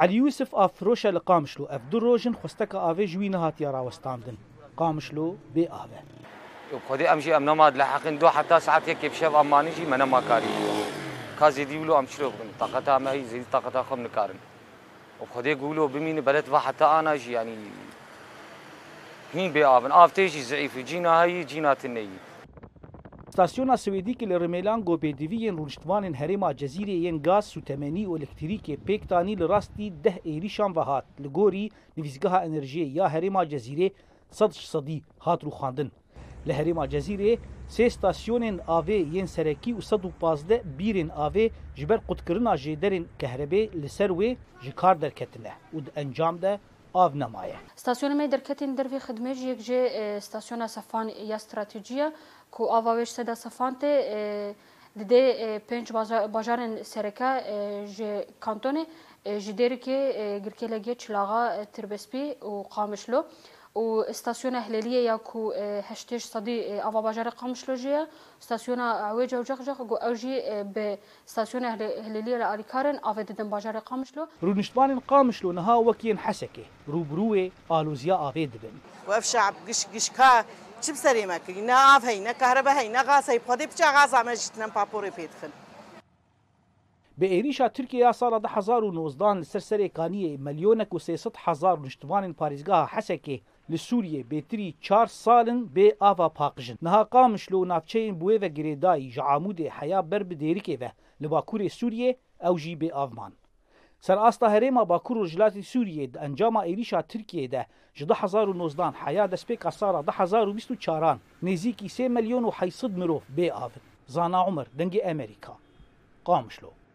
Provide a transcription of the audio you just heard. علي علیوسف آفروشا لقامشلو اف روجن خستك افي جوين جوی نهاتیا راوستاندن قامشلو بي افي خودي امشي ام نماد لحقين دو حتى ساعات هيك بشاف اماني جي منا ما كاري كازي ديولو امشي لو طاقتها ما هي زي طاقتها خم نكارن وخدي يقولوا بمين بلد حتى انا جي يعني هين بي افن افتيجي زعيف جينا هاي جينا تنيي istasyona Swedikî li Rêmelan Gopêdiviyên rûniştvanên herêma Cezîreyên e gaz sutemenî û elektrîkê pêk danî li rastî deh êrîşan vehat li gorî nivîzgeha enerjiyê ya herêma Cezîrê sed ji sedî hat rûxandin. Li herêma Cezîrê sê stasyonên avê yên e serekî û sed û pazde bîrên avê ji ber qutkirina jêderên kehrebê li ser wê ji kar derketine û di encam de آب نمایه استاسیون می درکتین در وی خدمت یک جه استاسیون صفان یا استراتژیا کو آواوش سدا صفان ته دده پنج بازارن سرکه ج کانتون جدیر که گرکلگی چلاغا تربسپی و قامشلو و استاسيون هلالية ياكو هشتاش صدي أبا باجر قامش لوجيا استاسيون عويجة وجغجغ جو أوجي باستاسيون هلالية لأريكارن أفا ددن باجر قامش لو رونشتوان قامش لو نها وكين حسكي روبروي آلوزيا أفا ددن وف شعب قش قش كا چی بسری مکی نه آف هی نه کهربه هی نه غاز هی پادی بچه غاز همه جتنم پاپوری پیدخن به تورکیا سال 2019 سرسری کانی ملیونک و 300 هزار نشتوان پاریزگاه حسکه لسوریه بهتری 4 سالن به آوا پاقژن نها قامشلو نافچین بوې و ګریدای جعامود حیا بر به دیری کې و لباکور سوریه او جی به افمان سر استا هریما باکور جلات سوریه د انجام ایریشا ترکیه ده جده 2019 حیا د سپیک اسارا 2024 نزیکی 3 میلیون و 800 مروف به آو زانا عمر دنګ امریکا قامشلو